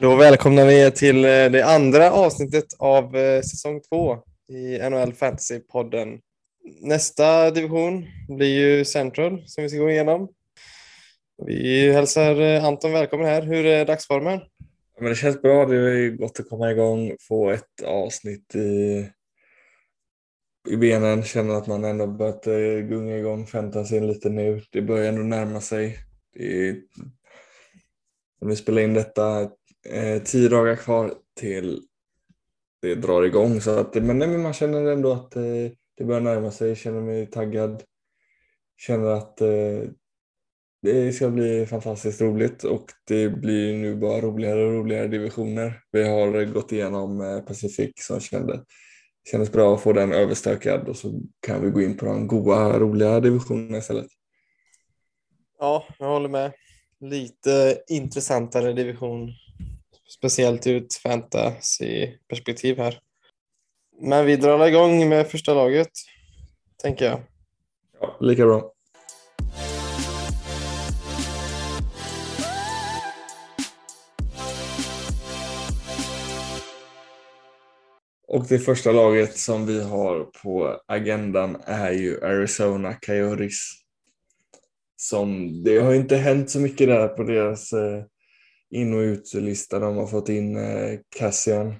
Då välkomnar vi er till eh, det andra avsnittet av eh, säsong två i NHL Fantasy-podden. Nästa division blir ju Central som vi ska gå igenom. Vi hälsar eh, Anton välkommen här. Hur är dagsformen? Ja, men det känns bra. Det är gott att komma igång, få ett avsnitt i, i benen. Känner att man ändå börjat gunga igång fantasyn lite nu. Det börjar ändå närma sig. Det är, om vi spelar in detta eh, tio dagar kvar till det drar igång. Så att, men, nej, men man känner ändå att eh, det börjar närma sig, känner mig taggad. Känner att eh, det ska bli fantastiskt roligt och det blir nu bara roligare och roligare divisioner. Vi har gått igenom eh, Pacific som kände, kändes bra att få den överstökad och så kan vi gå in på de goa, roliga divisionerna istället. Ja, jag håller med. Lite intressantare division speciellt ur ett fantasy-perspektiv här. Men vi drar igång med första laget, tänker jag. Ja, lika bra. Och det första laget som vi har på agendan är ju Arizona Coyotes. Som, det har inte hänt så mycket där på deras eh, in och utlista. De har fått in eh, Cassian.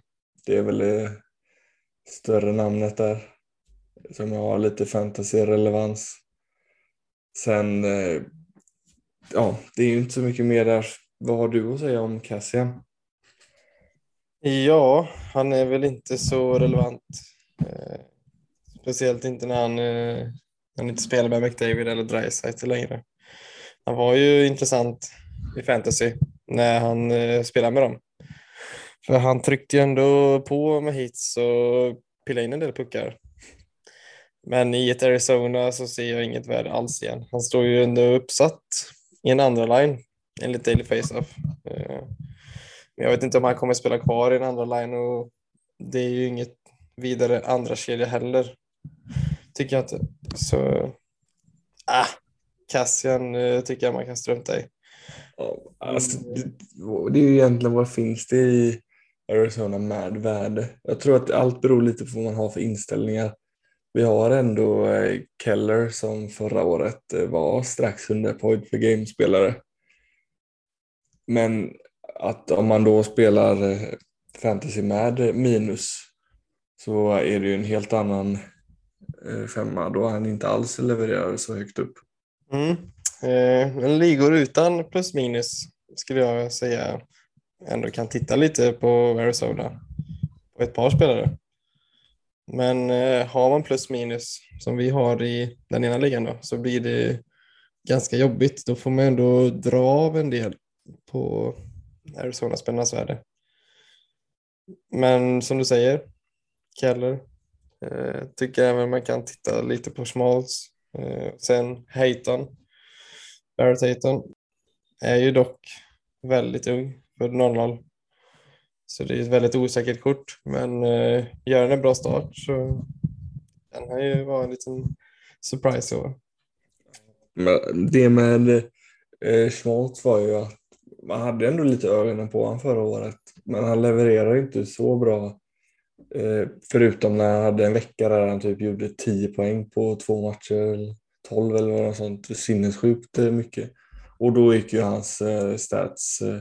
Det är väl det större namnet där. Som har lite fantasy-relevans. Sen, eh, ja, det är ju inte så mycket mer där. Vad har du att säga om Cassian? Ja, han är väl inte så relevant. Eh, speciellt inte när han, eh, han inte spelar med McDavid eller Dreisaitl längre. Han var ju intressant i fantasy när han eh, spelade med dem. För han tryckte ju ändå på med hits och pillade in en del puckar. Men i ett Arizona så ser jag inget värde alls igen. Han står ju ändå uppsatt i en andra line enligt Daily Faceoff. Eh, men jag vet inte om han kommer spela kvar i en andra line och det är ju inget vidare andra kedja heller. Tycker jag inte. Så, ah, Cassian eh, tycker jag man kan strunta i. Alltså, det, det är ju egentligen vad finns det i Arizona med värde? Jag tror att allt beror lite på vad man har för inställningar. Vi har ändå eh, Keller som förra året eh, var strax under point per game-spelare. Men att om man då spelar eh, fantasy med minus så är det ju en helt annan femma då han inte alls levererar så högt upp. Mm. Eh, men ligor utan plus minus skulle jag säga ändå kan titta lite på Arizona på ett par spelare. Men eh, har man plus minus som vi har i den ena ligan då, så blir det ganska jobbigt. Då får man ändå dra av en del på Arizona-spelarnas värde. Men som du säger, Keller, eh, tycker även man kan titta lite på Schmaltz. Eh, sen Hayton Barrett Hayton är ju dock väldigt ung, född 00. Så det är ett väldigt osäkert kort, men eh, gör han en bra start så kan han ju vara en liten surprise i år. Det med eh, Schmaltz var ju att man hade ändå lite ögonen på honom förra året, men han levererar inte så bra. Eh, förutom när han hade en vecka där han typ gjorde 10 poäng på två matcher 12 eller något sånt sinnessjukt eh, mycket. Och då gick ju hans eh, stats eh,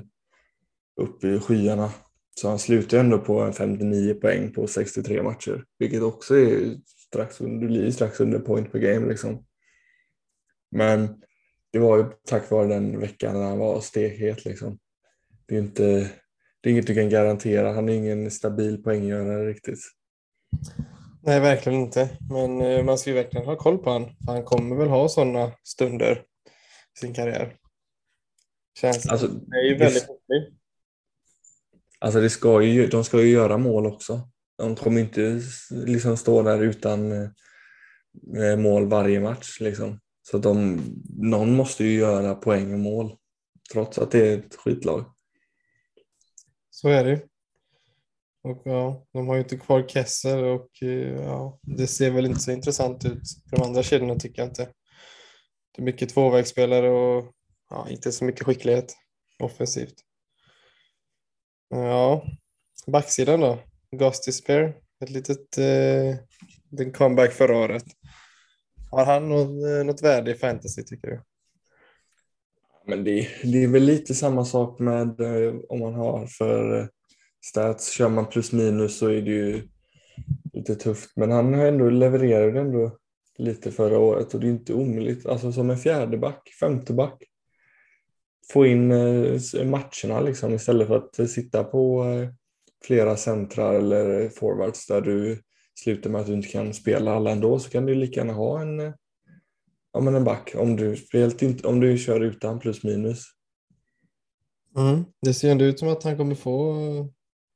upp i skyarna. Så han slutade ändå på en 59 poäng på 63 matcher, vilket också är strax under, strax under point per game liksom. Men det var ju tack vare den veckan när han var stekhet liksom. Det är inte, det är inget du kan garantera. Han är ingen stabil poänggörare riktigt. Nej, verkligen inte. Men eh, man ska ju verkligen ha koll på honom. Han kommer väl ha sådana stunder i sin karriär. Känns alltså, det är ju väldigt viktigt. Alltså det ska ju, de ska ju göra mål också. De kommer inte liksom stå där utan eh, mål varje match. Liksom. Så de, någon måste ju göra poäng och mål trots att det är ett skitlag. Så är det och ja, de har ju inte kvar Kessel och eh, ja, det ser väl inte så intressant ut för de andra kedjorna tycker jag inte. Det är mycket tvåvägsspelare och ja, inte så mycket skicklighet offensivt. Ja, backsidan då? Gusty Despair, ett litet eh, en comeback förra året. Har han något, eh, något värde i fantasy tycker du? Men det, det är väl lite samma sak med eh, om man har för eh, stats. Kör man plus minus så är det ju lite tufft. Men han har ändå levererat ändå lite förra året och det är inte omöjligt. Alltså som en fjärde back, femte back. Få in eh, matcherna liksom istället för att sitta på eh, flera centrar eller forwards där du slutar med att du inte kan spela alla ändå så kan du lika gärna ha en, eh, ja, men en back om du, inte, om du kör utan plus minus. Mm. Det ser ändå ut som att han kommer få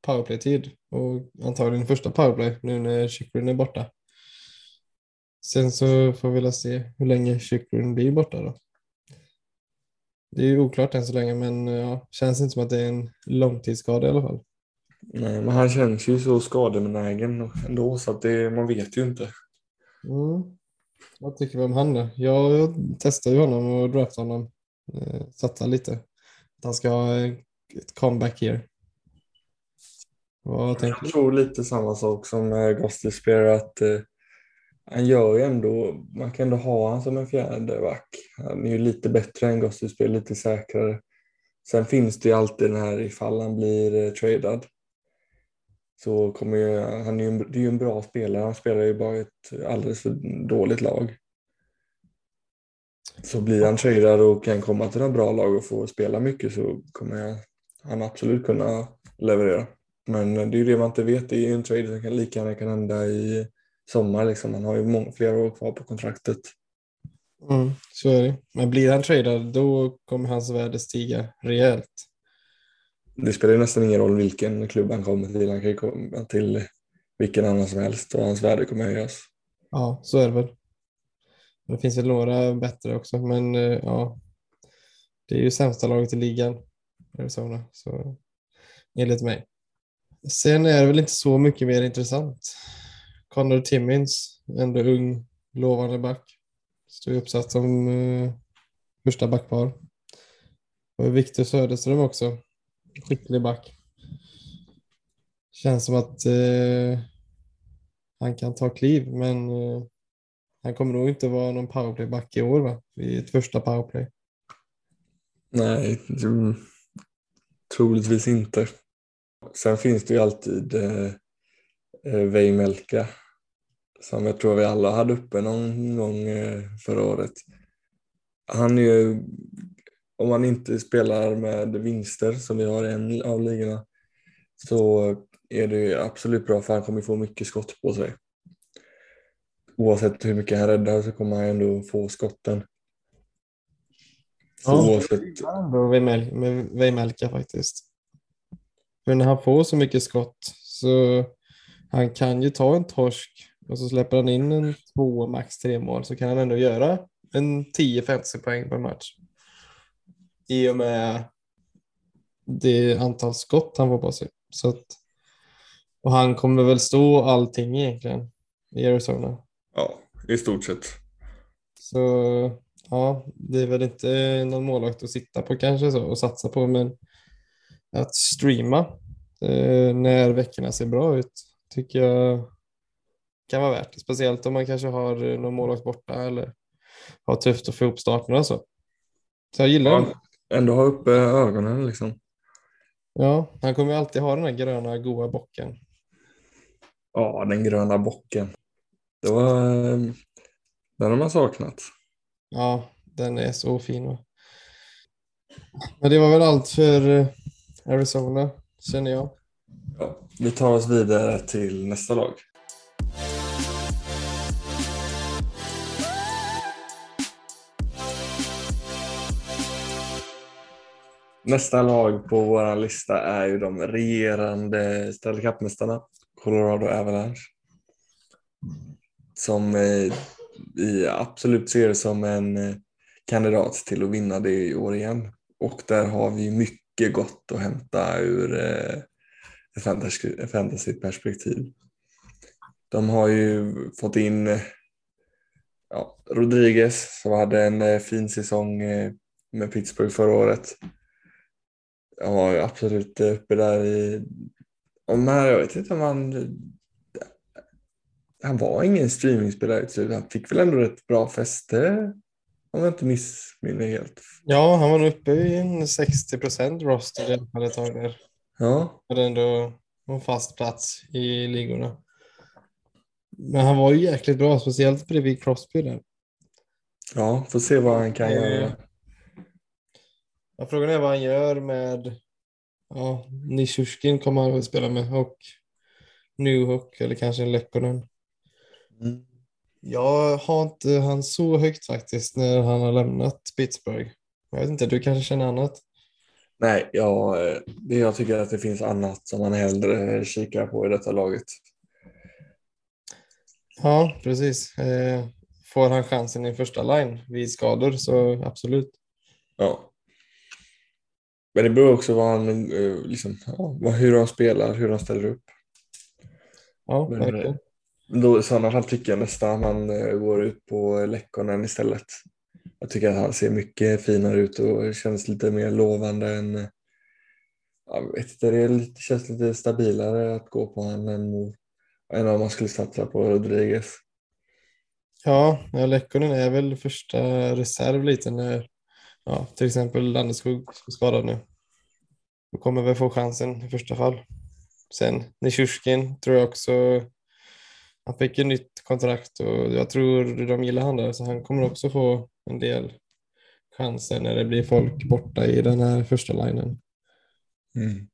powerplay-tid och antagligen första powerplay nu när Chychrun är borta. Sen så får vi väl se hur länge Chychrun blir borta då. Det är ju oklart än så länge men ja, känns inte som att det är en långtidsskada i alla fall. Nej, men han känns ju så skadebenägen ändå så att det, man vet ju inte. Mm. Vad tycker vi om han då? Jag, jag testade ju honom och draftade honom. Eh, satsade lite. Att han ska ha ett comeback here. Jag tror lite samma sak som eh, Ghosty Spear att eh, han gör ju ändå, man kan ändå ha honom som en fjärde back. Han är ju lite bättre än Ghosty Spear, lite säkrare. Sen finns det ju alltid den här ifall han blir eh, tradad. Så kommer ju, han är ju, en- det är ju en bra spelare, han spelar ju bara ett alldeles för dåligt lag. Så blir han tradad och kan komma till ett bra lag och få spela mycket så kommer han absolut kunna leverera. Men det är ju det man inte vet. Det är ju en trade som kan lika gärna kan hända i sommar. Liksom. Han har ju många, flera år kvar på kontraktet. Mm, så är det. Men blir han tradad då kommer hans värde stiga rejält. Det spelar nästan ingen roll vilken klubb han kommer till. Han kan ju komma till vilken annan som helst och hans värde kommer höjas. Ja, så är det väl. Det finns väl några bättre också, men eh, ja. Det är ju sämsta laget i ligan, Arizona, så enligt mig. Sen är det väl inte så mycket mer intressant. Connor Timmins, ändå ung, lovande back. Står ju uppsatt som eh, första backpar. Och Victor Söderström också, skicklig back. Känns som att eh, han kan ta kliv, men eh, han kommer nog inte vara någon powerplayback i år va? I ett första powerplay. Nej, troligtvis inte. Sen finns det ju alltid eh, eh, Veimelka som jag tror vi alla hade uppe någon gång eh, förra året. Han är ju, om man inte spelar med vinster som vi har i en av ligorna så är det ju absolut bra för han kommer få mycket skott på sig. Oavsett hur mycket han räddar så kommer han ändå få skotten. Så Ja. oavsett, ändå Weimel- med Weimelka faktiskt. För när han får så mycket skott så han kan ju ta en torsk och så släpper han in en två, max tre mål så kan han ändå göra en 10-50 poäng per match. I och med det antal skott han får på sig. Så att, och han kommer väl stå allting egentligen i Arizona. ja, i stort sett. Så ja, det är väl inte någon målvakt att sitta på kanske så och satsa på, men att streama eh, när veckorna ser bra ut tycker jag kan vara värt. Speciellt om man kanske har eh, någon målvakt borta eller har tufft att få ihop starterna och så. Så jag gillar. Ja, ändå ha uppe ögonen liksom. Ja, han kommer ju alltid ha den här gröna goa bocken. Ja, den gröna bocken. Det var, eh, den har man saknat. Ja, den är så fin. Va? Men det var väl allt för eh, Arizona, känner jag. Ja, vi tar oss vidare till nästa lag. Nästa lag på vår lista är ju de regerande Stanley Cup-mästarna, Colorado Avalanche. Som eh, vi absolut ser som en eh, kandidat till att vinna det i år igen. Och där har vi mycket gott att hämta ur eh, ett fantasy- fantasyperspektiv. De har ju fått in ja, Rodriguez som hade en eh, fin säsong eh, med Pittsburgh förra året. Han var ju absolut uppe där i... Om man, jag vet inte om han... Han var ingen streamingspelare till. Han fick väl ändå ett bra fäste om jag inte missminner helt. Ja, han var uppe i en 60 procent roster i alla fall ett tag där. Ja, Hade ändå en fast plats i ligorna. Men han var ju jäkligt bra, speciellt bredvid Crosby där. ja får se vad han kan Eh, göra. Ja, frågan är vad han gör med ja, Nishushkin kommer han att spela med och Newhook eller kanske en Lekkonen. Mm. Jag har inte han så högt faktiskt när han har lämnat Pittsburgh. Jag vet inte, du kanske känner annat? Nej, ja, eh, jag tycker att det finns annat som man hellre kikar på i detta laget. Ja, precis. Eh, får han chansen i första line vid skador så absolut. Ja. Men det beror också vad han, eh, liksom, hur han spelar, hur han ställer upp. Ja, verkligen. Då, I sådana fall tycker jag nästan han eh, går ut på Lekkonen istället. Jag tycker att han ser mycket finare ut och känns lite mer lovande än... Eh, jag vet inte, det lite, känns lite stabilare att gå på honom än, än om man skulle satsa på Rodriguez. Ja, ja Lekkonen är väl första reserv lite när ja, till exempel Landeskog är skadad nu. Då kommer väl få chansen i första fall. Sen Nishushkin tror jag också, han fick ett nytt kontrakt och jag tror de gillar han där så han kommer också få en del chanser när det blir folk borta i den här första linen. Mm.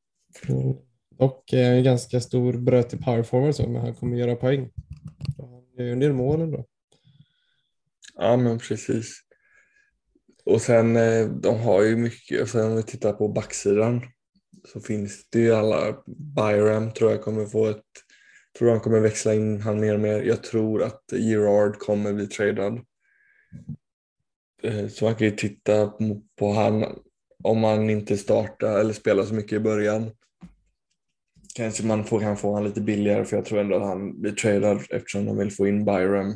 Mm. Och är en ganska stor brötig power forward så, men han kommer göra poäng. Han gör ju en del mål ändå. Ja, men precis. Och sen, eh, de har ju mycket, och sen om vi tittar på backsidan så finns det ju alla, Byram tror jag kommer få ett, tror han kommer växla in han mer och mer. Jag tror att Gerard kommer bli tradad. Eh, så man kan ju titta på han om han inte startar eller spelar så mycket i början. Kanske man får, kan få han lite billigare för jag tror ändå att han blir tradad eftersom de vill få in Byram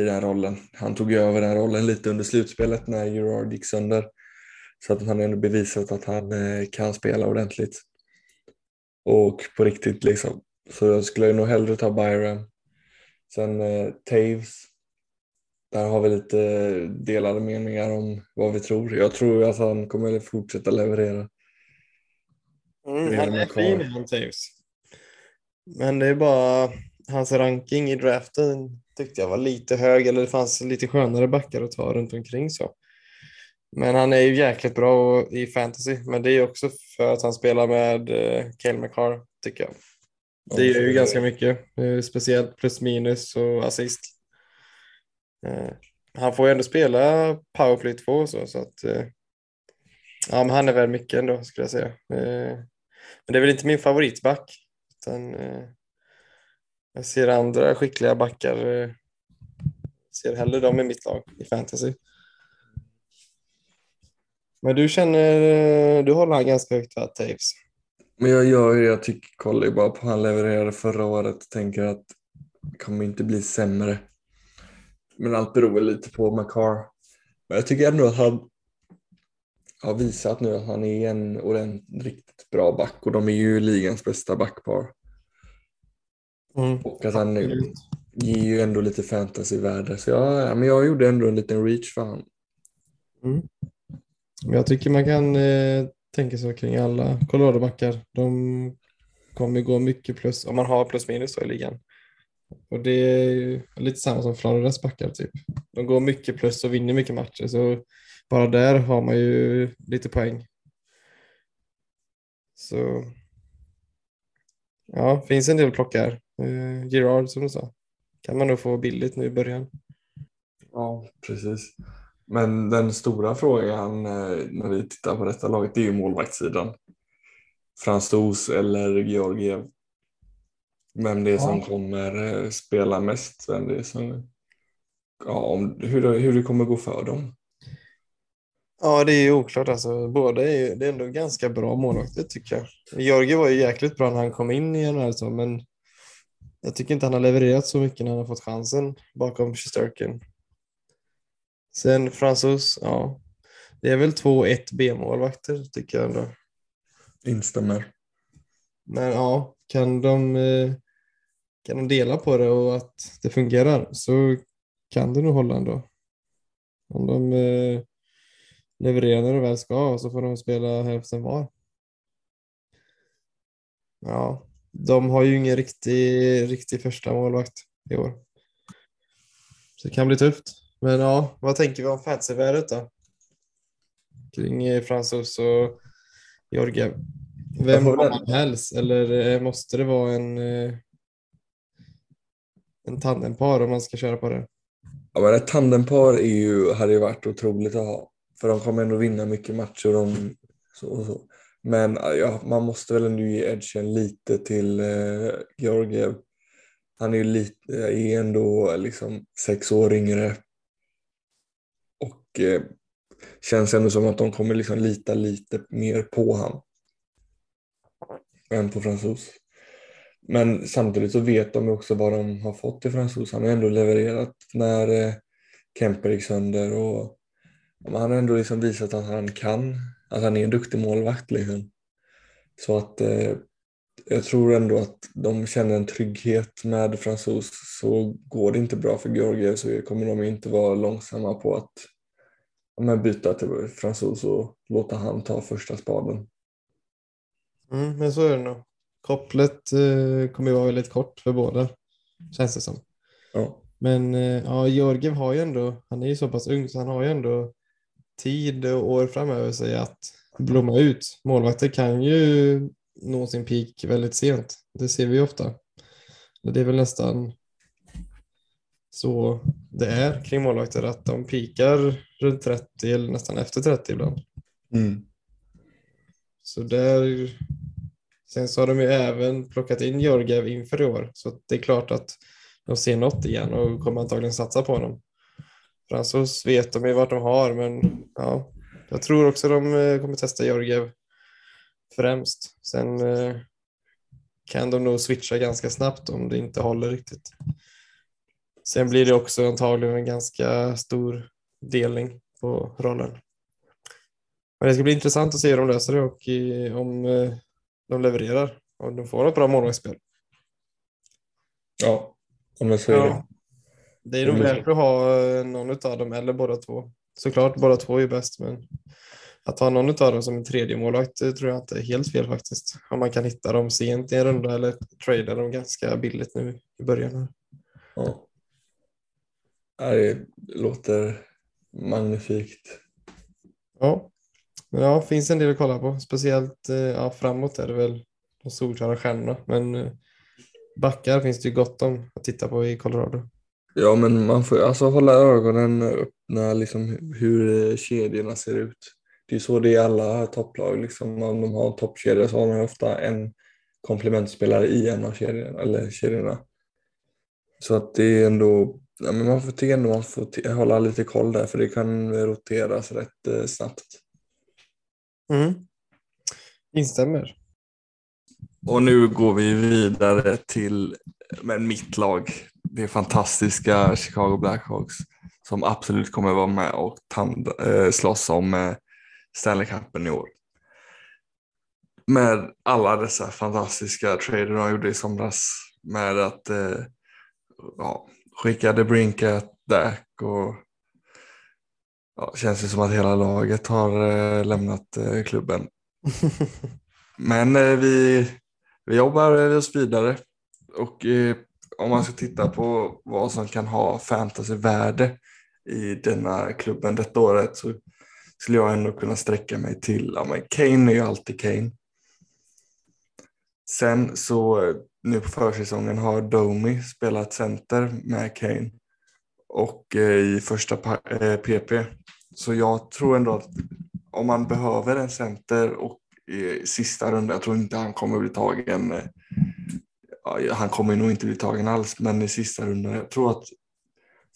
i den rollen. Han tog ju över den rollen lite under slutspelet när Gerard gick sönder. Så att han har ändå bevisat att han eh, kan spela ordentligt. Och på riktigt liksom. Så jag skulle nog hellre ta Byram. Sen eh, Taves. Där har vi lite delade meningar om vad vi tror. Jag tror att han kommer att fortsätta leverera. Mm, han är fin han Taves. Men det är bara hans ranking i draften tyckte jag var lite hög eller det fanns lite skönare backar att ta runt omkring så. Men han är ju jäkligt bra i fantasy, men det är också för att han spelar med eh, Cale McCarr tycker jag. Det gör ju ganska mycket, speciellt plus minus och assist. Eh, han får ju ändå spela powerplay 2 och så, så att eh, ja, men han är väl mycket ändå skulle jag säga. Eh, men det är väl inte min favoritback. Utan, jag ser andra skickliga backar. Ser hellre dem i mitt lag i fantasy. Men du känner, du håller han ganska högt va, Taves? Men jag gör ju, jag tycker, kollar ju bara på han levererade förra året och tänker att det kommer inte bli sämre. Men allt beror väl lite på McCarr. Men jag tycker ändå att han har visat nu att han är en ordentligt riktigt bra back och de är ju ligans bästa backpar. Mm. Och att han Absolut. ger ju ändå lite fantasyvärde. Så jag, ja, men jag gjorde ändå en liten reach för han. Mm. Jag tycker man kan eh, tänker så kring alla Colorado-backar. De kommer gå mycket plus, om man har plus minus i ligan. Och det är ju lite samma som Floridas backar typ. De går mycket plus och vinner mycket matcher så bara där har man ju lite poäng. Så ja, finns en del plockar. Eh, Gerard som du sa. Kan man nog få billigt nu i början. Ja, precis. Men den stora frågan eh, när vi tittar på detta laget är ju målvaktssidan. Frans Stos eller Georgiev. Vem det är som Ja. kommer eh, spela mest. Vem det är som, ja, om, hur, hur det kommer gå för dem. Ja, det är ju oklart alltså. Båda är ju, det är ändå ganska bra målvakter tycker jag. Georgi var ju jäkligt bra när han kom in i NHL så, men jag tycker inte han har levererat så mycket när han har fått chansen bakom Shesterkin. Sen Fransos, ja. Det är väl två 1B målvakter tycker jag ändå. Instämmer. Men ja, kan de, eh, kan de dela på det och att det fungerar så kan det nog hålla ändå. Om de eh, levererar när de väl ska så får de spela hälften var. Ja, de har ju ingen riktig, riktig första målvakt i år. Så det kan bli tufft. Men ja, vad tänker vi om fantasyvärdet då? Kring eh, Fransos och Georgiev. Vem har man helst? Eller eh, måste det vara en, eh, en tandempar om man ska köra på det? Ja, men ett tandempar är ju, hade ju varit otroligt att ha. För de kommer ändå vinna mycket matcher. De, så och så. Men ja, man måste väl ändå ge edgen lite till eh, Georgiev. Han är ju lite, är ändå liksom sex år yngre. Och eh, känns ändå som att de kommer liksom lita lite mer på honom. Än på fransos. Men samtidigt så vet de också vad de har fått i fransos. Han har ändå levererat när eh, Kemper gick sönder och han har ändå liksom visat att han kan, att han är en duktig målvakt. Liksom. Så att eh, jag tror ändå att de känner en trygghet med fransos. Så går det inte bra för Georgiev så kommer de inte vara långsamma på att ja, byta till fransos och låta han ta första spaden. Mm, men så är det nog. Kopplet eh, kommer ju vara väldigt kort för båda, känns det som. Ja. Men eh, ja, Georgiev har ju ändå, han är ju så pass ung så han har ju ändå tid och år framöver sig att blomma ut. Målvakter kan ju nå sin peak väldigt sent. Det ser vi ofta. Det är väl nästan så det är kring målvakter att de pikar runt 30 eller nästan efter 30 ibland. Mm. Så där. Sen så har de ju även plockat in Georgiev inför i år så det är klart att de ser något igen och kommer antagligen satsa på honom. Fransos vet de ju vart de har men ja, jag tror också de eh, kommer testa Georgiev främst. Sen eh, kan de nog switcha ganska snabbt om det inte håller riktigt. Sen blir det också antagligen en ganska stor delning på rollen. Men det ska bli intressant att se hur de löser det och om eh, de levererar. Om de får ett bra målvaktsspel. Ja, det så är det. Det är nog värt att ha någon av dem eller båda två. Såklart båda två är bäst men att ha någon av dem som en tredje målvakt tror jag inte är helt fel faktiskt. Om man kan hitta dem sent i en runda eller trada dem ganska billigt nu i början. Ja. Det låter magnifikt. Ja. ja, finns en del att kolla på. Speciellt eh, ja, framåt är det väl de solklara stjärnorna. Men eh, backar finns det ju gott om att titta på i Colorado. Ja, men man får alltså hålla ögonen öppna liksom hur kedjorna ser ut. Det är så det är i alla topplag. Liksom. Om de har en toppkedja så har man ofta en komplementspelare i en av kedjorna. Eller kedjorna. Så att det är ändå, ja, men man får ändå man får hålla lite koll där för det kan roteras rätt eh, snabbt. Mm. Instämmer. Och nu går vi vidare till men mitt lag det fantastiska Chicago Blackhawks som absolut kommer vara med och tand, äh, slåss om äh, Stanley Cupen i år. Med alla dessa fantastiska trader de gjorde i somras med att äh, ja, skicka Brinkat, Dak och ja, känns det som att hela laget har äh, lämnat äh, klubben. Men äh, vi, vi jobbar oss vidare och om man ska titta på vad som kan ha fantasyvärde i denna klubben detta året så skulle jag ändå kunna sträcka mig till, ja men Kane är ju alltid Kane. Sen så nu på försäsongen har Domi spelat center med Kane och eh, i första PP. Eh, så jag tror ändå att om man behöver en center och i sista rundan, jag tror inte han kommer bli tagen han kommer nog inte bli tagen alls, men i sista rundan, jag tror att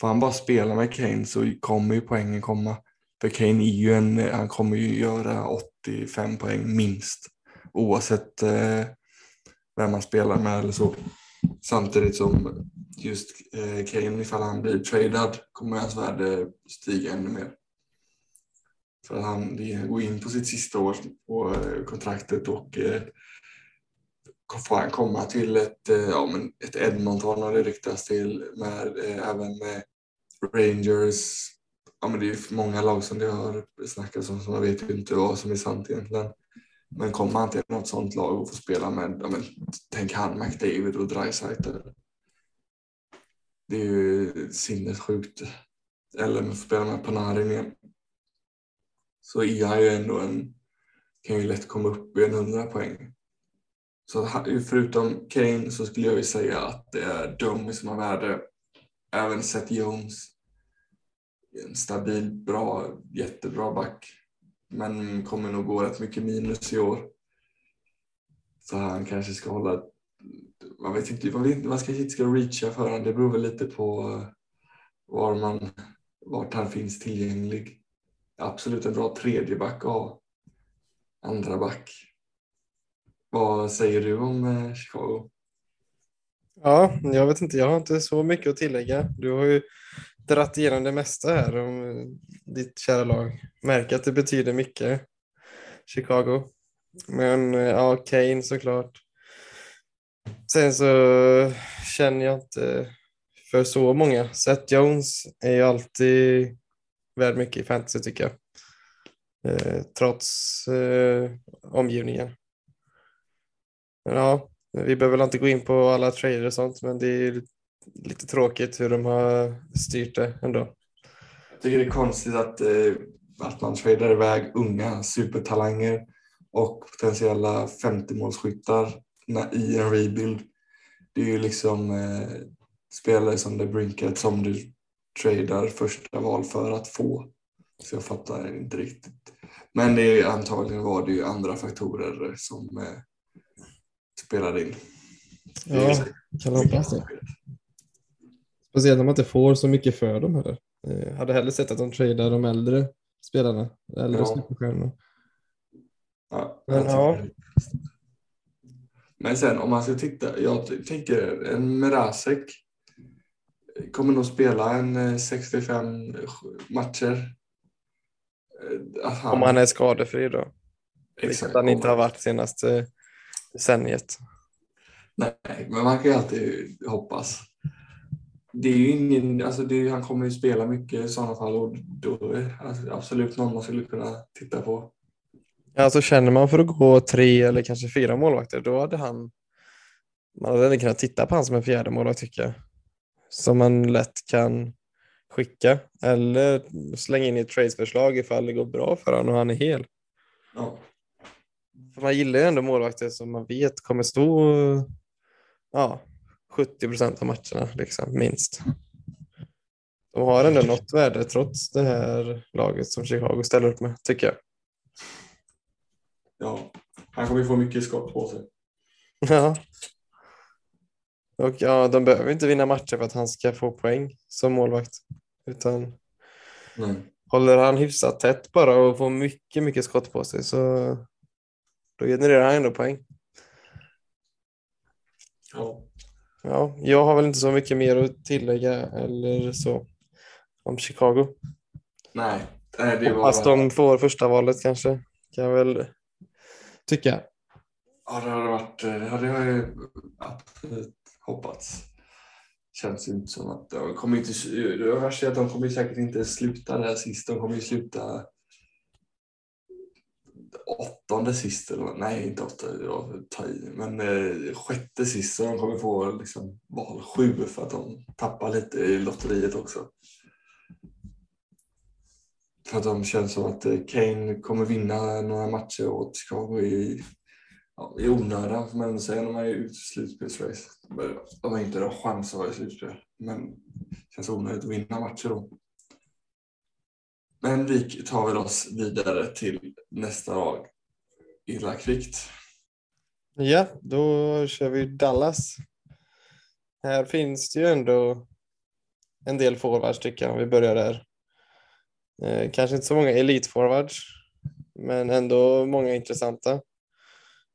får han bara spela med Kane så kommer ju poängen komma. För Kane är ju en, han kommer ju göra 85 poäng minst oavsett eh, vem man spelar med eller så. Samtidigt som just eh, Kane, ifall han blir tradad, kommer hans värde stiga ännu mer. För att han går in på sitt sista år på eh, kontraktet och eh, får han komma till ett, eh, ja, men ett Edmonton har det ryktats till med, eh, även med Rangers. Ja, men det är många lag som det har snackats om så man vet ju inte vad som är sant egentligen. Men kommer han till något sånt lag och får spela med, ja, men, tänk han McDavid och Dreisaitl. Det är ju sinnessjukt. Eller man får spela med Panarin igen. Så är han ju ändå en, kan ju lätt komma upp i en 100 poäng. Så förutom Kane så skulle jag ju säga att det är Domi som har värde. Även Seth Jones. En stabil, bra, jättebra back. Men kommer nog gå rätt mycket minus i år. Så han kanske ska hålla man vet inte, man, vet, man ska inte ska reacha för honom. Det beror väl lite på eh, var man, vart han finns tillgänglig. Absolut en bra tredje back att ha. Andra back. Vad säger du om eh, Chicago? Ja, jag vet inte. Jag har inte så mycket att tillägga. Du har ju dratt igenom det mesta här om eh, ditt kära lag. Märker att det betyder mycket, Chicago. Men eh, ja, Kane såklart. Sen så känner jag inte för så många. Seth Jones är ju alltid värd mycket i fantasy tycker jag. Eh, trots eh, omgivningen. Men ja, vi behöver väl inte gå in på alla trader och sånt, men det är lite tråkigt hur de har styrt det ändå. Jag tycker det är konstigt att, eh, att man tradar iväg unga supertalanger och potentiella 50-målsskyttar i en rebuild. Det är ju liksom eh, spelare som det Brinket som du tradar första val för att få. Så jag fattar inte riktigt. Men det är, antagligen var det ju andra faktorer som eh, spelade in. Ja, kan hoppas det. Speciellt när man inte får så mycket för dem heller. Jag eh, hade hellre sett att de tradar de äldre spelarna, äldre ja. superstjärnorna. Ja, Men ja. Men sen om man ska titta, jag tänker en Merasek kommer nog spela en 65 eh, matcher. Eh, han... Om han är skadefri då. Exakt. Vilket han inte har varit senaste decenniet. Nej, men man kan ju alltid hoppas. Det är ju ingen, alltså det, han kommer ju spela mycket i sådana fall och då är alltså absolut någon man skulle kunna titta på. Alltså känner man för att gå tre eller kanske fyra målvakter, då hade han man hade kunnat titta på han som en fjärde målvakt tycker jag. Som man lätt kan skicka eller slänga in i ett tradesförslag ifall det går bra för honom och han är hel. Ja. För man gillar ju ändå målvakter som man vet kommer stå ja, 70 procent av matcherna, liksom, minst. De har ändå något värde trots det här laget som Chicago ställer upp med, tycker jag. Ja, han kommer få mycket skott på sig. Ja. Och ja, de behöver inte vinna matcher för att han ska få poäng som målvakt. Utan Nej. håller han hyfsat tätt bara och får mycket, mycket skott på sig så då genererar han ändå poäng. Ja. Ja, jag har väl inte så mycket mer att tillägga eller så om Chicago. Nej, det var... Fast de får första valet kanske, kan jag väl tycka. Ja, det hade varit, ja, det har jag absolut hoppats. Känns inte som att de kommer inte, det värsta är att de kommer säkert inte sluta där sist. De kommer ju sluta åttonde sist eller nej inte åttonde, jag tar i, men eh, sjätte sist så de kommer få liksom val sju för att de tappar lite i lotteriet också. För att de känns som att eh, Kane kommer vinna några matcher åt Chicago i, ja, i onödan får man ändå säga när man är ute i slutspelsrace. De har inte en chans att vara i slutspel, men det känns onödigt att vinna matcher då. Men vi tar väl oss vidare till nästa lag. Illa kvickt. Ja, då kör vi Dallas. Här finns det ju ändå en del forwards tycker jag, om vi börjar där. Eh, kanske inte så många elitforwards, men ändå många intressanta.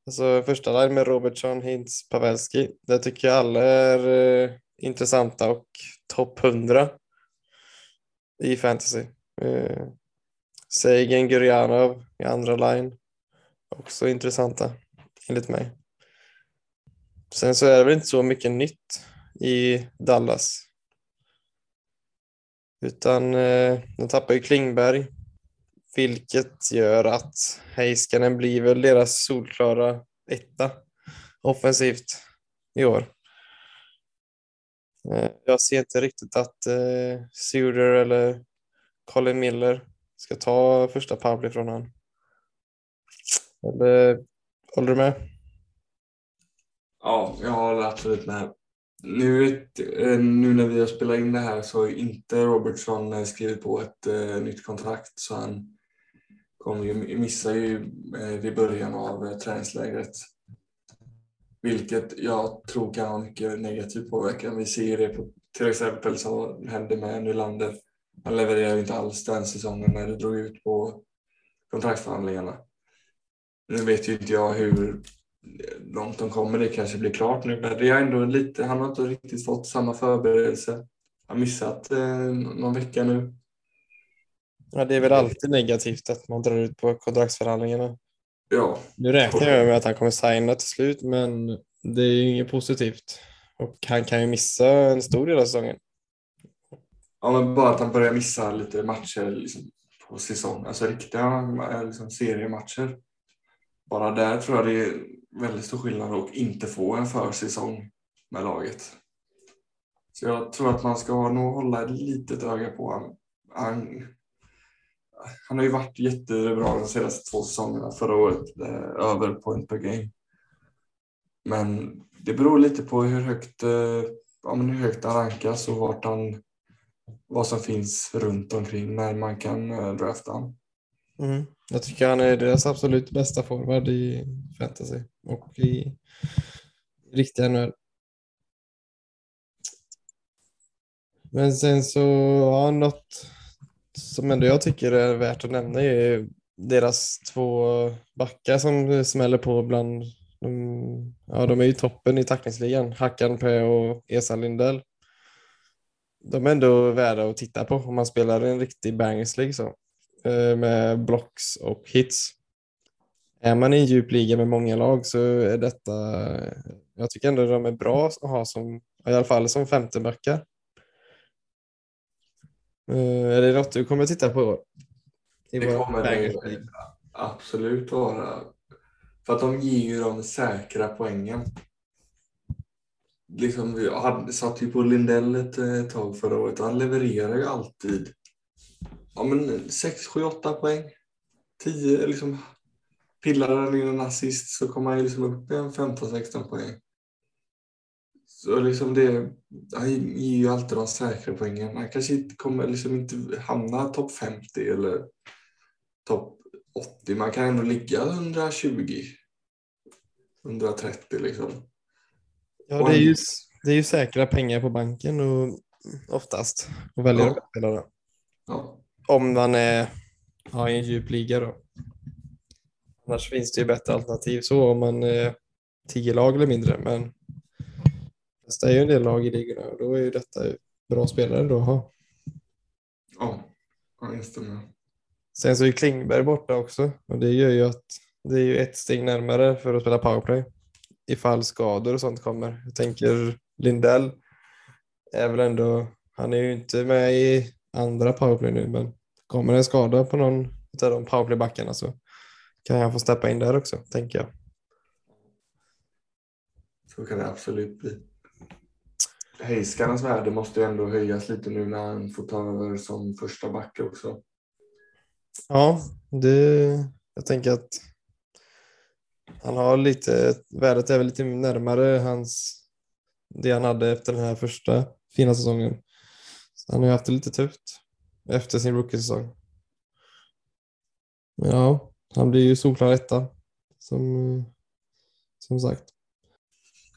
Alltså första line med Robertson, Hintz, Pavelski. Det tycker jag alla är eh, intressanta och topp 100 i fantasy. Eh, Seigen Gurjanov i andra line. Också intressanta, enligt mig. Sen så är det väl inte så mycket nytt i Dallas. Utan eh, de tappar ju Klingberg. Vilket gör att Heiskanen blir väl deras solklara etta offensivt i år. Eh, jag ser inte riktigt att eh, Suder eller Colin Miller ska ta första powerplay från honom. Eller håller du med? Ja, jag håller absolut med. Nu, eh, nu när vi har spelat in det här så har inte Robertson eh, skrivit på ett uh, nytt kontrakt så han kommer ju missa ju uh, i början av uh, träningslägret. Vilket jag tror kan ha mycket negativ påverkan. Vi ser det på till exempel som hände med Nylander. Han levererade inte alls den säsongen när det drog ut på kontraktsförhandlingarna. Nu vet ju inte jag hur långt de kommer. Det kanske blir klart nu, men det är ändå lite, han har inte riktigt fått samma förberedelse. Han missat eh, någon vecka nu. Ja, det är väl alltid negativt att man drar ut på kontraktsförhandlingarna. Ja. Nu räknar jag med att han kommer signa till slut, men det är ju inget positivt. Och han kan ju missa en stor del av säsongen. Ja, men bara att han börjar missa lite matcher liksom, på säsong. Alltså riktiga eh, liksom, seriematcher. Bara där tror jag det är väldigt stor skillnad att inte få en försäsong med laget. Så jag tror att man ska nog hålla ett litet öga på honom. Han, han har ju varit jättebra de senaste två säsongerna. Förra året eh, över point per game. Men det beror lite på hur högt, eh, ja, men hur högt han rankas och vart han, vad som finns runt omkring när man kan eh, drafta honom. Mm. Jag tycker han är deras absolut bästa forward i fantasy och i, i riktiga NHL. Men sen så, ja, något som ändå jag tycker är värt att nämna är deras två backar som smäller på bland de, ja, de är ju toppen i tacklingsligan, Hackan P och Esa Lindell. De är ändå värda att titta på om man spelar en riktig bangers league så. Eh, med blocks och hits. Är man i en djup liga med många lag så är detta, jag tycker ändå de är bra att ha som, i alla fall som femtebackar. Eh, är det något du kommer titta på? I det kommer det absolut vara. För att de ger ju de säkra poängen. Liksom, vi satt ju på Lindell ett, ett tag förra året han levererar ju alltid ja, men 6, 7, 8 poäng. 10, liksom pillar han in en assist så kommer han liksom upp i en 15-16 poäng. Så liksom det, han ger ju alltid de säkra poängen. Han kanske inte kommer liksom inte hamna topp 50 eller topp 80. Man kan ändå ligga 120. 130 liksom. Ja, det är ju, det är ju säkra pengar på banken och oftast och välja ja. spelarna. Ja. Om man är ja, i en djup liga då. Annars finns det ju bättre alternativ så om man är tio lag eller mindre. Men det är ju en del lag i ligorna och då är ju detta bra spelare då att ha. Ja, jag instämmer. Sen så är Klingberg borta också och det gör ju att det är ju ett steg närmare för att spela powerplay ifall skador och sånt kommer. Jag tänker Lindell är väl ändå, han är ju inte med i andra powerplay nu, men kommer en skada på någon av de powerplaybackarna så kan han få steppa in där också, tänker jag. Så kan det absolut bli. Heiskarnas värde måste ju ändå höjas lite nu när han får ta över som första back också. Ja, det, jag tänker att han har lite, värdet är väl lite närmare hans, det han hade efter den här första fina säsongen. Så han har ju haft det lite tufft efter sin rookie-säsong. Men ja, han blir ju solklar etta. Som, som sagt.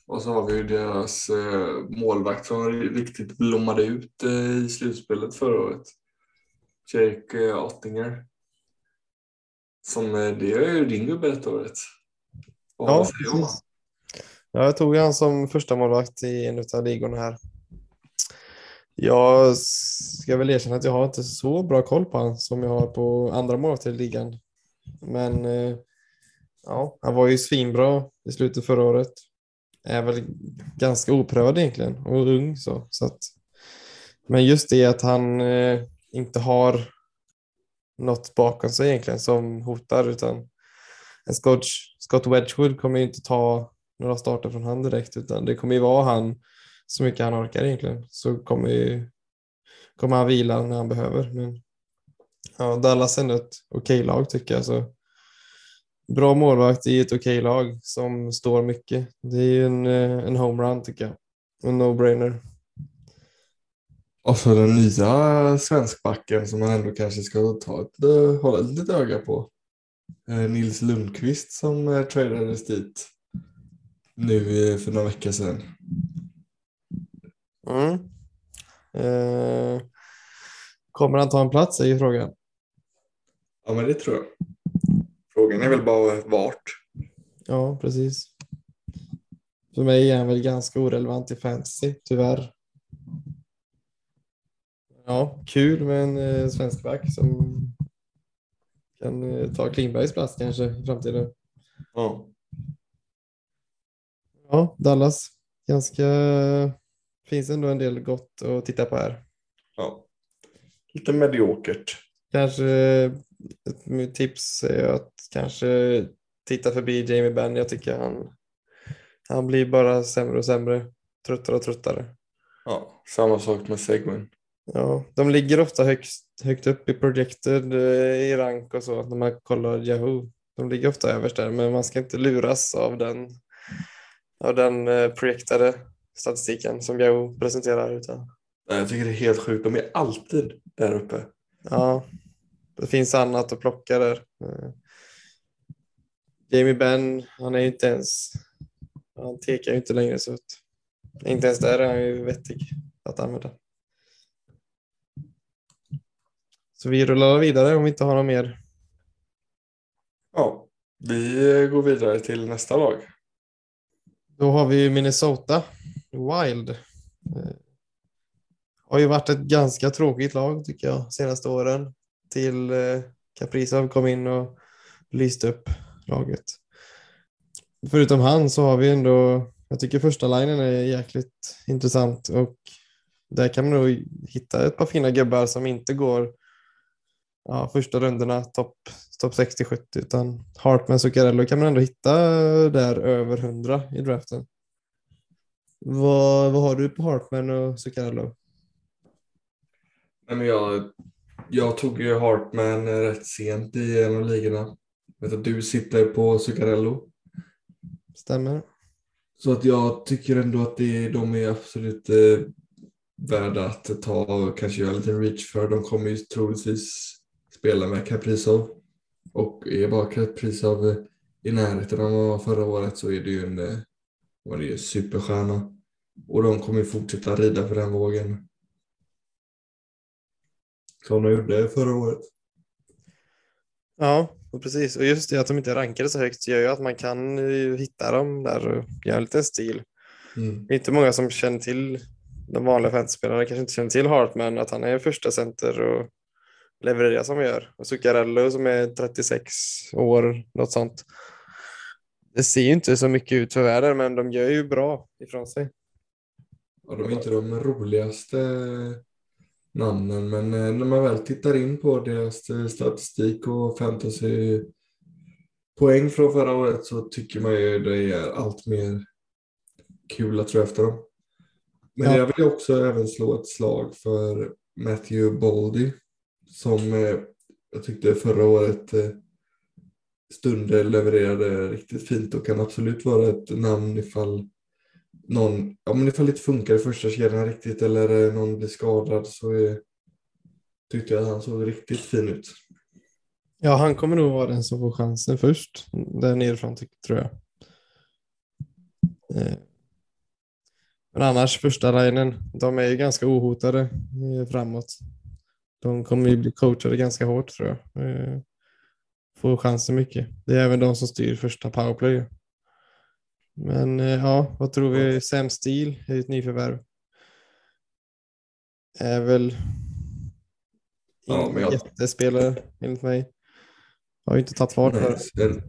Och så har vi ju deras eh, målvakt som riktigt blommade ut eh, i slutspelet förra året. Jake eh, Ottinger. Som, eh, det är ju din gubbe detta året. Ja, precis. Ja, jag tog han som första målvakt i en av ligorna här. Jag ska väl erkänna att jag har inte så bra koll på han som jag har på andra målvakter i ligan. Men eh, ja, han var ju svinbra i slutet förra året. Är väl ganska oprövad egentligen och ung så. så att, men just det att han eh, inte har något bakom sig egentligen som hotar utan en Scott, Scott Wedgwood kommer ju inte ta några starter från han direkt utan det kommer ju vara han så mycket han orkar egentligen så kommer, ju, kommer han vila när han behöver. Men ja, Dallas är ändå ett okej lag tycker jag. Så bra målvakt i ett okej lag som står mycket. Det är ju en, eh, en homerun tycker jag. En no-brainer. Och så den nya svenskbacken som man ändå kanske ska ta ett, eh, hålla ett litet öga på. Eh, Nils Lundqvist som eh, tradades dit nu eh, för några veckor sedan. Mm. Eh, kommer han ta en plats är ju frågan. Ja, men det tror jag. Frågan är väl bara vart. Ja, precis. För mig är han väl ganska orelevant i fantasy, tyvärr. Ja, kul med en eh, svensk back som kan eh, ta Klingbergs plats kanske i framtiden. Ja. Ja, Dallas. Ganska... Finns ändå en del gott att titta på här. ja. Lite mediokert. Kanske ett tips är att kanske titta förbi Jamie Benn. Jag tycker han, han blir bara sämre och sämre. Tröttare och tröttare. Ja, samma sak med Segwin. Ja, de ligger ofta högst, högt upp i projected eh, i rank och så när man kollar Yahoo. De ligger ofta överst där, men man ska inte luras av den, av den eh, projektade statistiken som Yahoo presenterar. Utan, Jag tycker det är helt sjukt. De är alltid där uppe. ja, det finns annat att plocka där. Eh, Jamie Benn, han är ju inte ens, han tekar ju inte längre så att, inte ens där är han ju vettig att använda. Så vi rullar vidare om vi inte har något mer. Ja, vi går vidare till nästa lag. Då har vi Minnesota Wild. Eh, Har ju varit ett ganska tråkigt lag tycker jag senaste åren. Till eh, Kaprizov kom in och lyste upp laget. Förutom han så har vi ändå, jag tycker första linjen är jäkligt intressant och där kan man nog hitta ett par fina gubbar som inte går ja, första rundorna topp top 60-70 utan Hartman Zuccarello kan man ändå hitta där över 100 i draften. Vad, vad har du på Hartman och Zuccarello? Nej, men jag, jag tog ju Hartman rätt sent i en av ligorna. Vet att du sitter på Zuccarello. Stämmer? Så att jag tycker ändå att det, de är absolut eh, värda att ta och kanske göra en liten reach för. De kommer ju troligtvis spela med Kaprizov. Och är bara Kaprizov eh, i närheten av vad förra året så är det ju en, eh, var det ju superstjärna. Och de kommer ju fortsätta rida på den vågen. Som de gjorde förra året. Ja, och precis. Och just det att de inte rankade så högt gör ju att man kan ju hitta dem där och göra en liten stil. Mm. Det är inte många som känner till de vanliga fantasy-spelarna kanske inte känner till Hartman, att han är första center och levererar som han gör. Och Zuccarello som är 36 år, något sånt. Det ser ju inte så mycket ut för världen, men de gör ju bra ifrån sig. Ja, de är inte de roligaste namnen, men eh, när man väl tittar in på deras eh, statistik och fantasy poäng från förra året så tycker man ju det är allt mer kul att tro efter dem. Men Ja. jag vill också även slå ett slag för Matthew Boldy som eh, jag tyckte förra året eh, stunder levererade riktigt fint och kan absolut vara ett namn ifall någon, ja men ifall det inte funkar i första kedjan riktigt eller eh, någon blir skadad så är, tyckte jag att han såg riktigt fin ut. Ja, han kommer nog vara den som får chansen först, där nerifrån tror jag. Eh. Men annars, första linjen, de är ju ganska ohotade eh, framåt. De kommer ju bli coachade ganska hårt tror jag. Eh, Får chansen mycket. Det är även de som styr första powerplay. Men eh, ja, vad tror vi? Sam Steele är ett nyförvärv. är väl Ja, men jag- jättespelare enligt mig. Har ju inte tagit fart för en,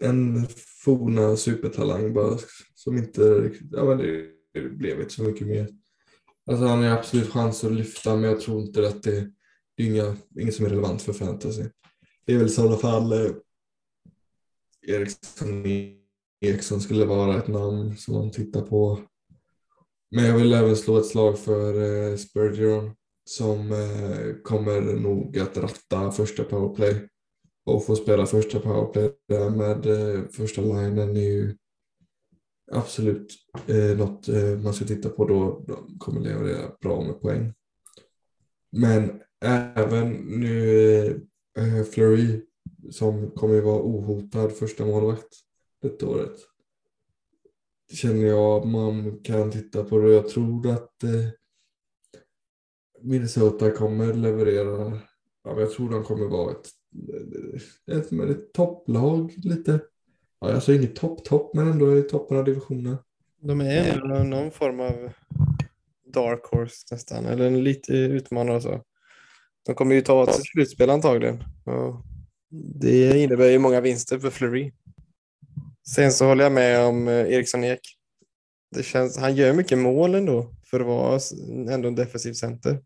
en forna supertalang bara som inte ja men det blev inte så mycket mer. Alltså han har absolut chans att lyfta men jag tror inte att det, det är inga, inget som är relevant för fantasy. Det är väl i sådana fall eh, Eriksson, Eriksson skulle vara ett namn som man tittar på. Men jag vill även slå ett slag för eh, Spurgeon som eh, kommer nog att ratta första powerplay och få spela första powerplay där med eh, första linen är ju absolut eh, något eh, man ska titta på då. De kommer leverera bra med poäng. Men även nu eh, eh Fleury som kommer ju vara ohotad första målvakt detta året. Känner jag man kan titta på det. Jag tror att eh, Minnesota kommer leverera. Ja, men jag tror de kommer vara ett, ett, ett, ett topplag lite. Ja, alltså inget topp-topp men ändå i toppen av divisionen. De är ändå någon form av dark horse nästan, eller en lite utmanare så. De kommer ju ta till slutspel antagligen. Och det innebär ju många vinster för Fleury. Sen så håller jag med om eh, Eriksson Ek. Det känns, han gör mycket mål ändå för att vara ändå en defensiv center.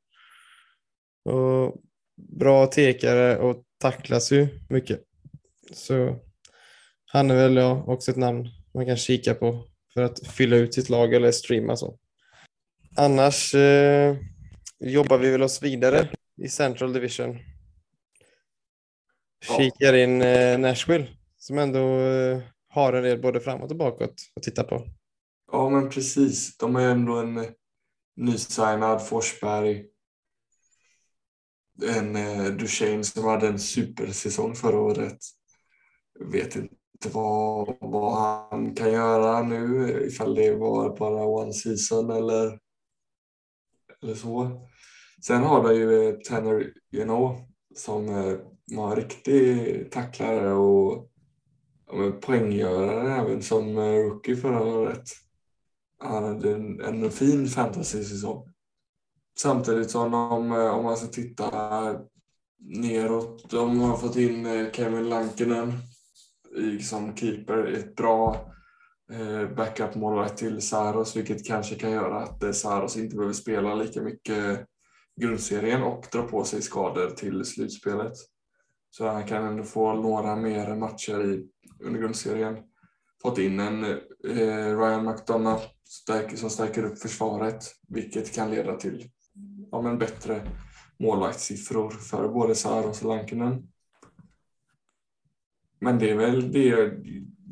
Och bra tekare och tacklas ju mycket. Så han är väl också ett namn man kan kika på för att fylla ut sitt lag eller streama så. Annars eh, jobbar vi väl oss vidare i Central Division. Kikar in eh, Nashville som ändå eh, har en del både framåt och bakåt att titta på. Ja, men precis. De är ändå en eh, nysignad Forsberg. En eh, Duchene som hade en supersäsong förra året. Vet inte vad, vad han kan göra nu, ifall det var bara one season eller, eller så. Sen har de ju Tanner you know, som eh, var en riktig tacklare och ja, poänggörare även som eh, rookie förra året. Han hade en, en fin fantasy-säsong. Samtidigt som de, eh, om man ska titta neråt, de har fått in Kevin Lankinen som keeper, ett bra eh, backup-målvakt till Saros, vilket kanske kan göra att eh, Saros inte behöver spela lika mycket grundserien och dra på sig skador till slutspelet. Så han kan ändå få några mer matcher i, under grundserien. Fått in en eh, Ryan McDonough stärk, som stärker upp försvaret, vilket kan leda till ja, men bättre målvaktssiffror för både Saros och Lankinen. Men det är väl det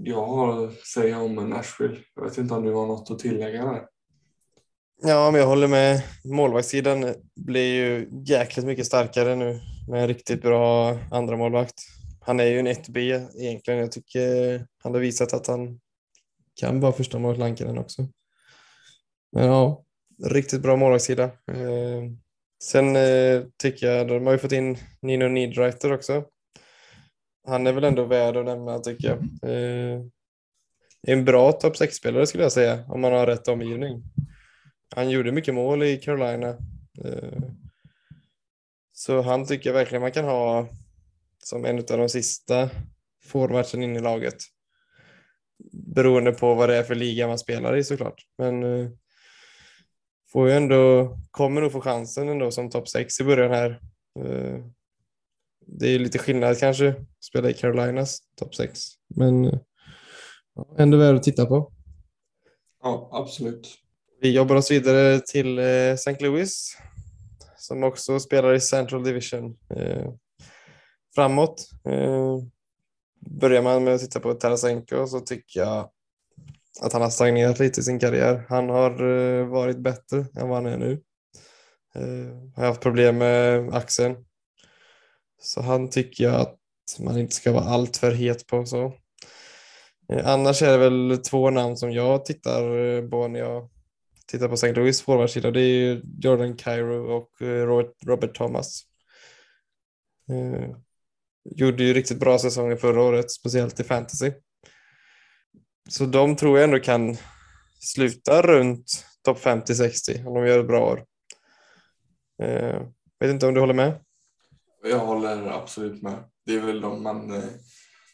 jag har att säga om Nashville. Jag vet inte om du har något att tillägga där. Ja, men jag håller med. Målvaktssidan blir ju jäkligt mycket starkare nu med en riktigt bra andra målvakt. Han är ju en 1B egentligen. Jag tycker han har visat att han kan vara första målet Lankinen också. Men ja, riktigt bra målvaktssida. Eh, sen eh, tycker jag, de har ju fått in Nino Niedreiter också. Han är väl ändå värd att nämna tycker jag. Eh, en bra topp 6-spelare skulle jag säga, om man har rätt omgivning. Han gjorde mycket mål i Carolina. Eh, Så han tycker jag verkligen man kan ha som en av de sista forwardsen in i laget. Beroende på vad det är för liga man spelar i såklart. Men eh, får ju ändå, kommer nog få chansen ändå som topp 6 i början här. Eh, det är lite skillnad kanske att spela i Carolinas topp 6. Men eh, ja, ändå värd att titta på. Ja, absolut. Vi jobbar oss vidare till eh, St. Louis som också spelar i Central Division. Eh, framåt eh, börjar man med att titta på Tarasenko så tycker jag att han har stagnerat lite i sin karriär. Han har eh, varit bättre än vad han är nu. Eh, har haft problem med axeln. Så han tycker jag att man inte ska vara alltför het på. så. Eh, annars är det väl två namn som jag tittar eh, på när jag tittar på St. Louis forwardsida. Det är Jordan Cairo och eh, Robert, Thomas. Gjorde ju riktigt bra säsonger förra året, speciellt i fantasy. Så de tror jag ändå kan sluta runt topp 50-60 om de gör ett bra år. Eh, vet inte om du håller med? Jag håller absolut med. Det är väl de man eh,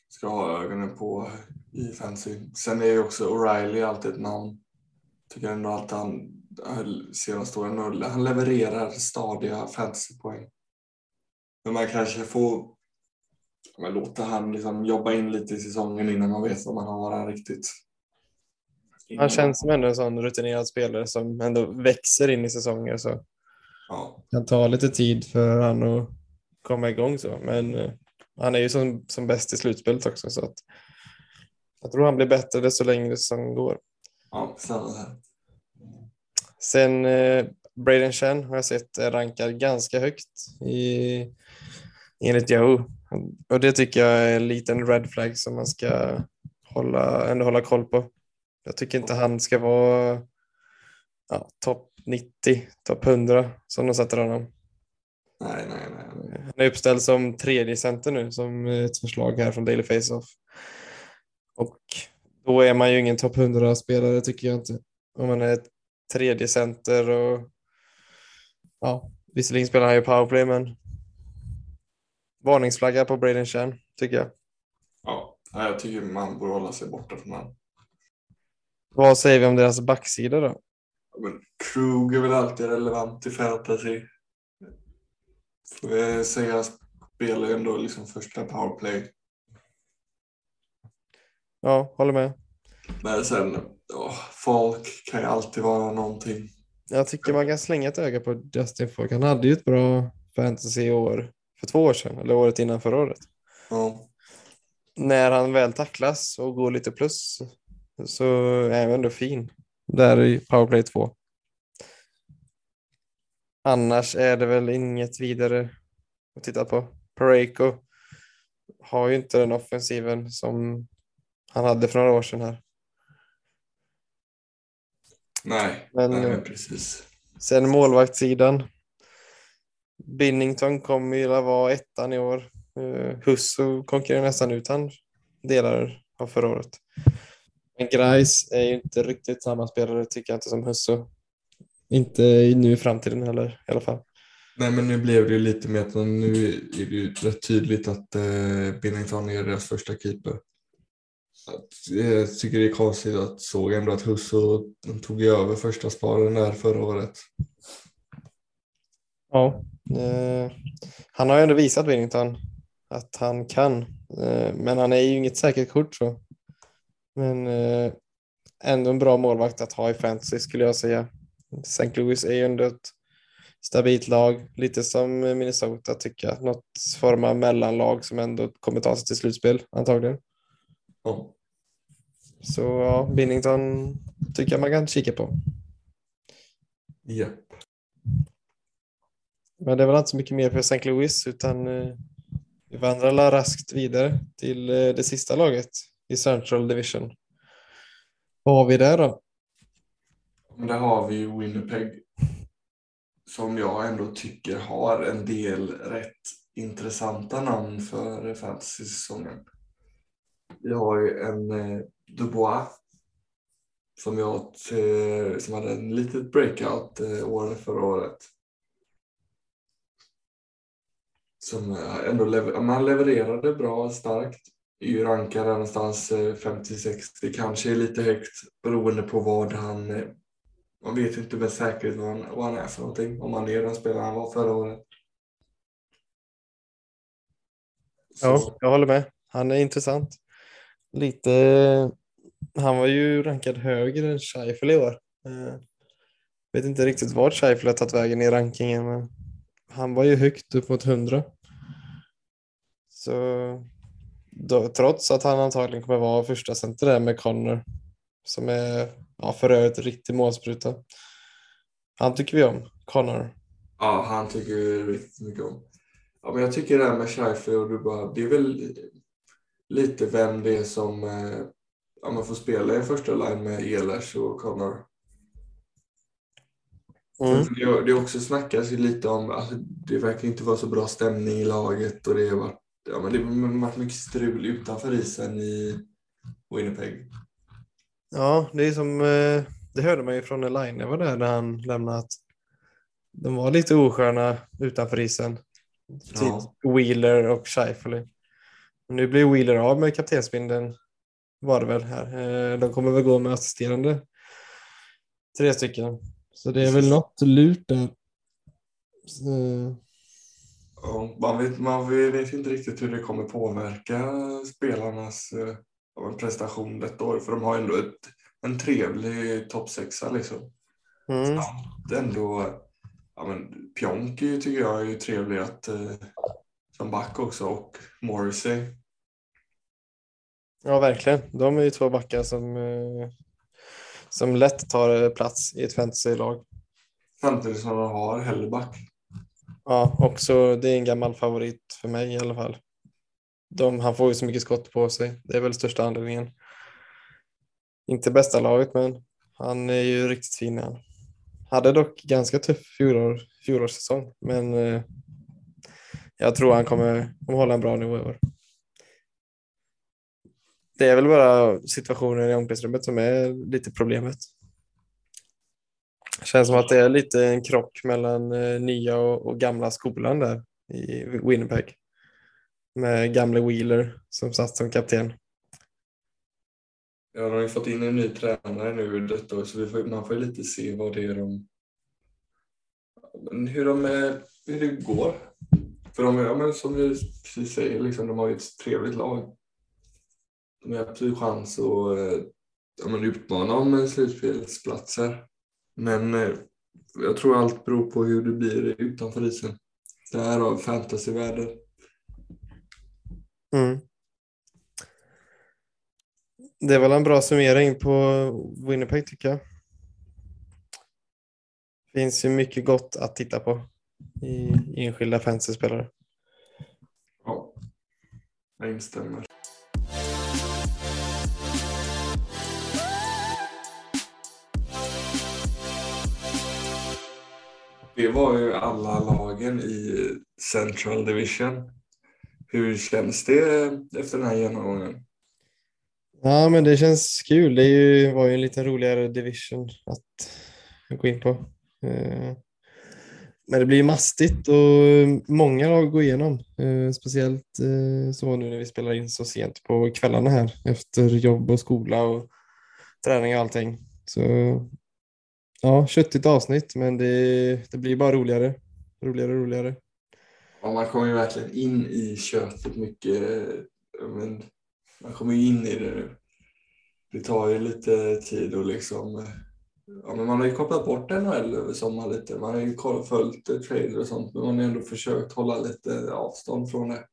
ska ha ögonen på i fantasy. Sen är ju också O'Reilly alltid ett namn. Tycker ändå att han senaste åren, han levererar stadiga fantasypoäng. Men man kanske får men låta han liksom jobba in lite i säsongen innan man vet vad man har han riktigt. Han känns som ändå en sån rutinerad spelare som ändå växer in i säsonger. Så ja. kan ta lite tid för han att komma igång. så. Men uh, han är ju som, som bäst i slutspelet också. Så att jag tror han blir bättre desto längre säsongen går. Ja, samma här. Sen uh, Braden Chen har jag sett är rankad ganska högt i, enligt Yahoo. Och det tycker jag är en liten red flag som man ska hålla, ändå hålla koll på. Jag tycker inte han ska vara ja, topp 90, topp 100 som de sätter honom. Nej, nej, nej. Han är uppställd som tredje center nu som ett förslag här från Daily Face-Off. Och då är man ju ingen topp 100-spelare tycker jag inte. Om man är tredje center och ja, visserligen spelar han ju powerplay men varningsflagga på Braden Chan tycker jag. Ja, jag tycker man borde hålla sig borta från honom. Vad säger vi om deras backsida då? Men Krug är väl alltid relevant i fantasy. Får jag säga, spelar ändå liksom första powerplay. Ja, håller med. Men sen, åh, folk kan ju alltid vara någonting. Jag tycker man kan slänga ett öga på Justin Falk. Han hade ju ett bra fantasy år för två år sedan, eller året innan förra året. Ja. När han väl tacklas och går lite plus så är han ändå fin där i powerplay 2. Annars är det väl inget vidare att titta på. Pareko har ju inte den offensiven som han hade för några år sedan här. Nej, Men, nej, eh, precis. Sen målvaktssidan. Binnington kommer ju att vara ettan i år. Uh, Husso konkurrerar nästan ut han delar av förra året. Men Grice är ju inte riktigt samma spelare tycker jag inte som Husso. Inte nu i framtiden heller i alla fall. Nej, men nu blev det ju lite mer att nu är det ju rätt tydligt att eh, Binnington är deras första keeper. Att, jag tycker det är konstigt att såg ändå att Husso tog över första sparen där förra året. Ja. Eh, han har ju ändå visat Binnington att han kan, eh, men han är ju inget säkert kort så. Men eh, ändå en bra målvakt att ha i fantasy skulle jag säga. St. Louis är ju ändå ett stabilt lag, lite som Minnesota tycker jag. Något form av mellanlag som ändå kommer ta sig till slutspel antagligen. Ja. Så ja, Binnington tycker jag man kan kika på. Ja. Men det var inte så mycket mer för St. Louis utan eh, vi vandrar raskt vidare till eh, det sista laget i Central Division. Vad har vi där då? Där har vi ju Winnipeg som jag ändå tycker har en del rätt intressanta namn för fantasy-säsongen. Vi har ju en eh, Dubois som jag eh, som hade en litet breakout eh, år förra året. Som eh, ändå lever man levererade bra starkt. Är ju rankad någonstans 50-60, kanske är lite högt beroende på vad han man vet inte med säkerhet vad han, vad han är för någonting. Om han är den spelare han var förra året. Så, Ja, jag håller med. Han är intressant. Lite, han var ju rankad högre än Scheifel i år. Jag vet inte riktigt vart Scheifel har tagit vägen i rankingen, men han var ju högt upp mot 100. Så då, trots att han antagligen kommer vara första center där med Connor som är ja, för övrigt riktig målspruta. Han tycker vi om, Connor. Ja, han tycker vi riktigt mycket om. Ja, men jag tycker det här med Dubois, det är väl lite vem det är som eh, ja, man får spela i första line med Ehlers och Connor. Mm. Det, det också snackas ju lite om att det verkar inte vara så bra stämning i laget och det har varit, ja, men det har varit mycket strul utanför isen i Winnipeg. Ja, det är som, eh, det hörde man ju från Elaine var där när han lämnade att de var lite osköna utanför isen. Typ Ja. Wheeler och Scheifele. Nu blir Wheeler av med kaptensbindeln var det väl här. Eh, De kommer väl gå med assisterande. Tre stycken. Så det är väl något lurt där. Så, Ja, man, vet, man vet inte riktigt hur det kommer påverka spelarnas ja, men prestation detta år. För de har ändå ett, en trevlig topp sexa liksom. Mm. Samt ändå, ja men Pionk är ju- tycker jag är ju trevlig att, eh, som back också och Morrissey. Ja, verkligen. De är ju två backar som, eh, som lätt tar eh, plats i ett fantasylag. Samtidigt som de har Hellback. Ja, också det är en gammal favorit för mig i alla fall. De, han får ju så mycket skott på sig. Det är väl största anledningen. Inte bästa laget, men han är ju riktigt fin han. Hade dock ganska tuff fjolår, fjolårssäsong, men eh, jag tror han kommer, kommer hålla en bra nivå i år. Det är väl bara situationen i omklädningsrummet som är lite problemet. Känns som att det är lite en krock mellan eh, nya och, och gamla skolan där i Winnipeg. Med gamle Wheeler som satt som kapten. Ja, de har ju fått in en ny tränare nu detta år, så vi får, man får ju lite se vad det är de... Men hur, de är, hur det går. För de, ja, men som vi precis säger, liksom, de har ju ett trevligt lag. De har absolut chans att eh, ja, men utmana om slutspelsplatser. Men eh, jag tror allt beror på hur det blir utanför isen. Det här har fantasyvärlden. Mm. Det är väl en bra summering på Winnipeg tycker jag. Finns ju mycket gott att titta på i enskilda fantasyspelare. Ja, jag instämmer. Det var ju alla lagen i Central Division. Hur känns det efter den här genomgången? Ja, men det känns kul. Det är ju, var ju en lite roligare division att gå in på. Eh, men det blir mastigt och många lag går igenom. Eh, speciellt eh, så nu när vi spelar in så sent på kvällarna här efter jobb och skola och träning och allting. Så ja, köttigt avsnitt, men det, det blir bara roligare. Roligare och roligare. Ja, man kommer ju verkligen in i köttet mycket. Men man kommer ju in i det nu. Det tar ju lite tid och liksom Ja, men man har ju kopplat bort NHL över sommaren lite. Man har ju följt trader och sånt, men man har ändå försökt hålla lite avstånd från det.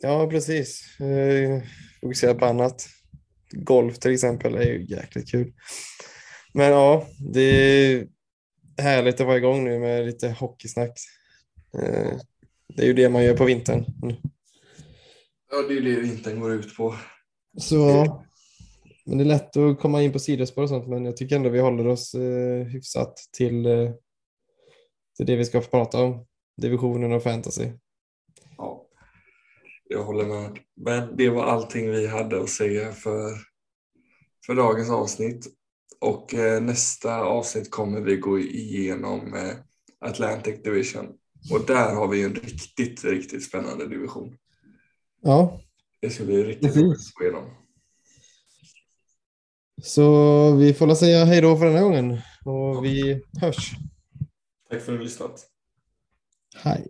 Ja, precis. Eh, fokusera på annat. Golf till exempel är ju jäkligt kul. Men ja, det är härligt att vara igång nu med lite hockeysnack. Eh, Det är ju det man gör på vintern. Ja, det är ju det vintern går ut på. Så, men det är lätt att komma in på sidospår och sånt, men jag tycker ändå vi håller oss eh, hyfsat till, eh, till det vi ska prata om. Divisionen och fantasy. Ja, jag håller med. Men det var allting vi hade att säga för, för dagens avsnitt. Och eh, nästa avsnitt kommer vi gå igenom eh, Atlantic Division. Och där har vi en riktigt, riktigt spännande division. Ja, Det ska bli riktigt roligt att gå igenom. så vi får väl säga hej då för den här gången och vi hörs. Tack för att du har lyssnat. Hej.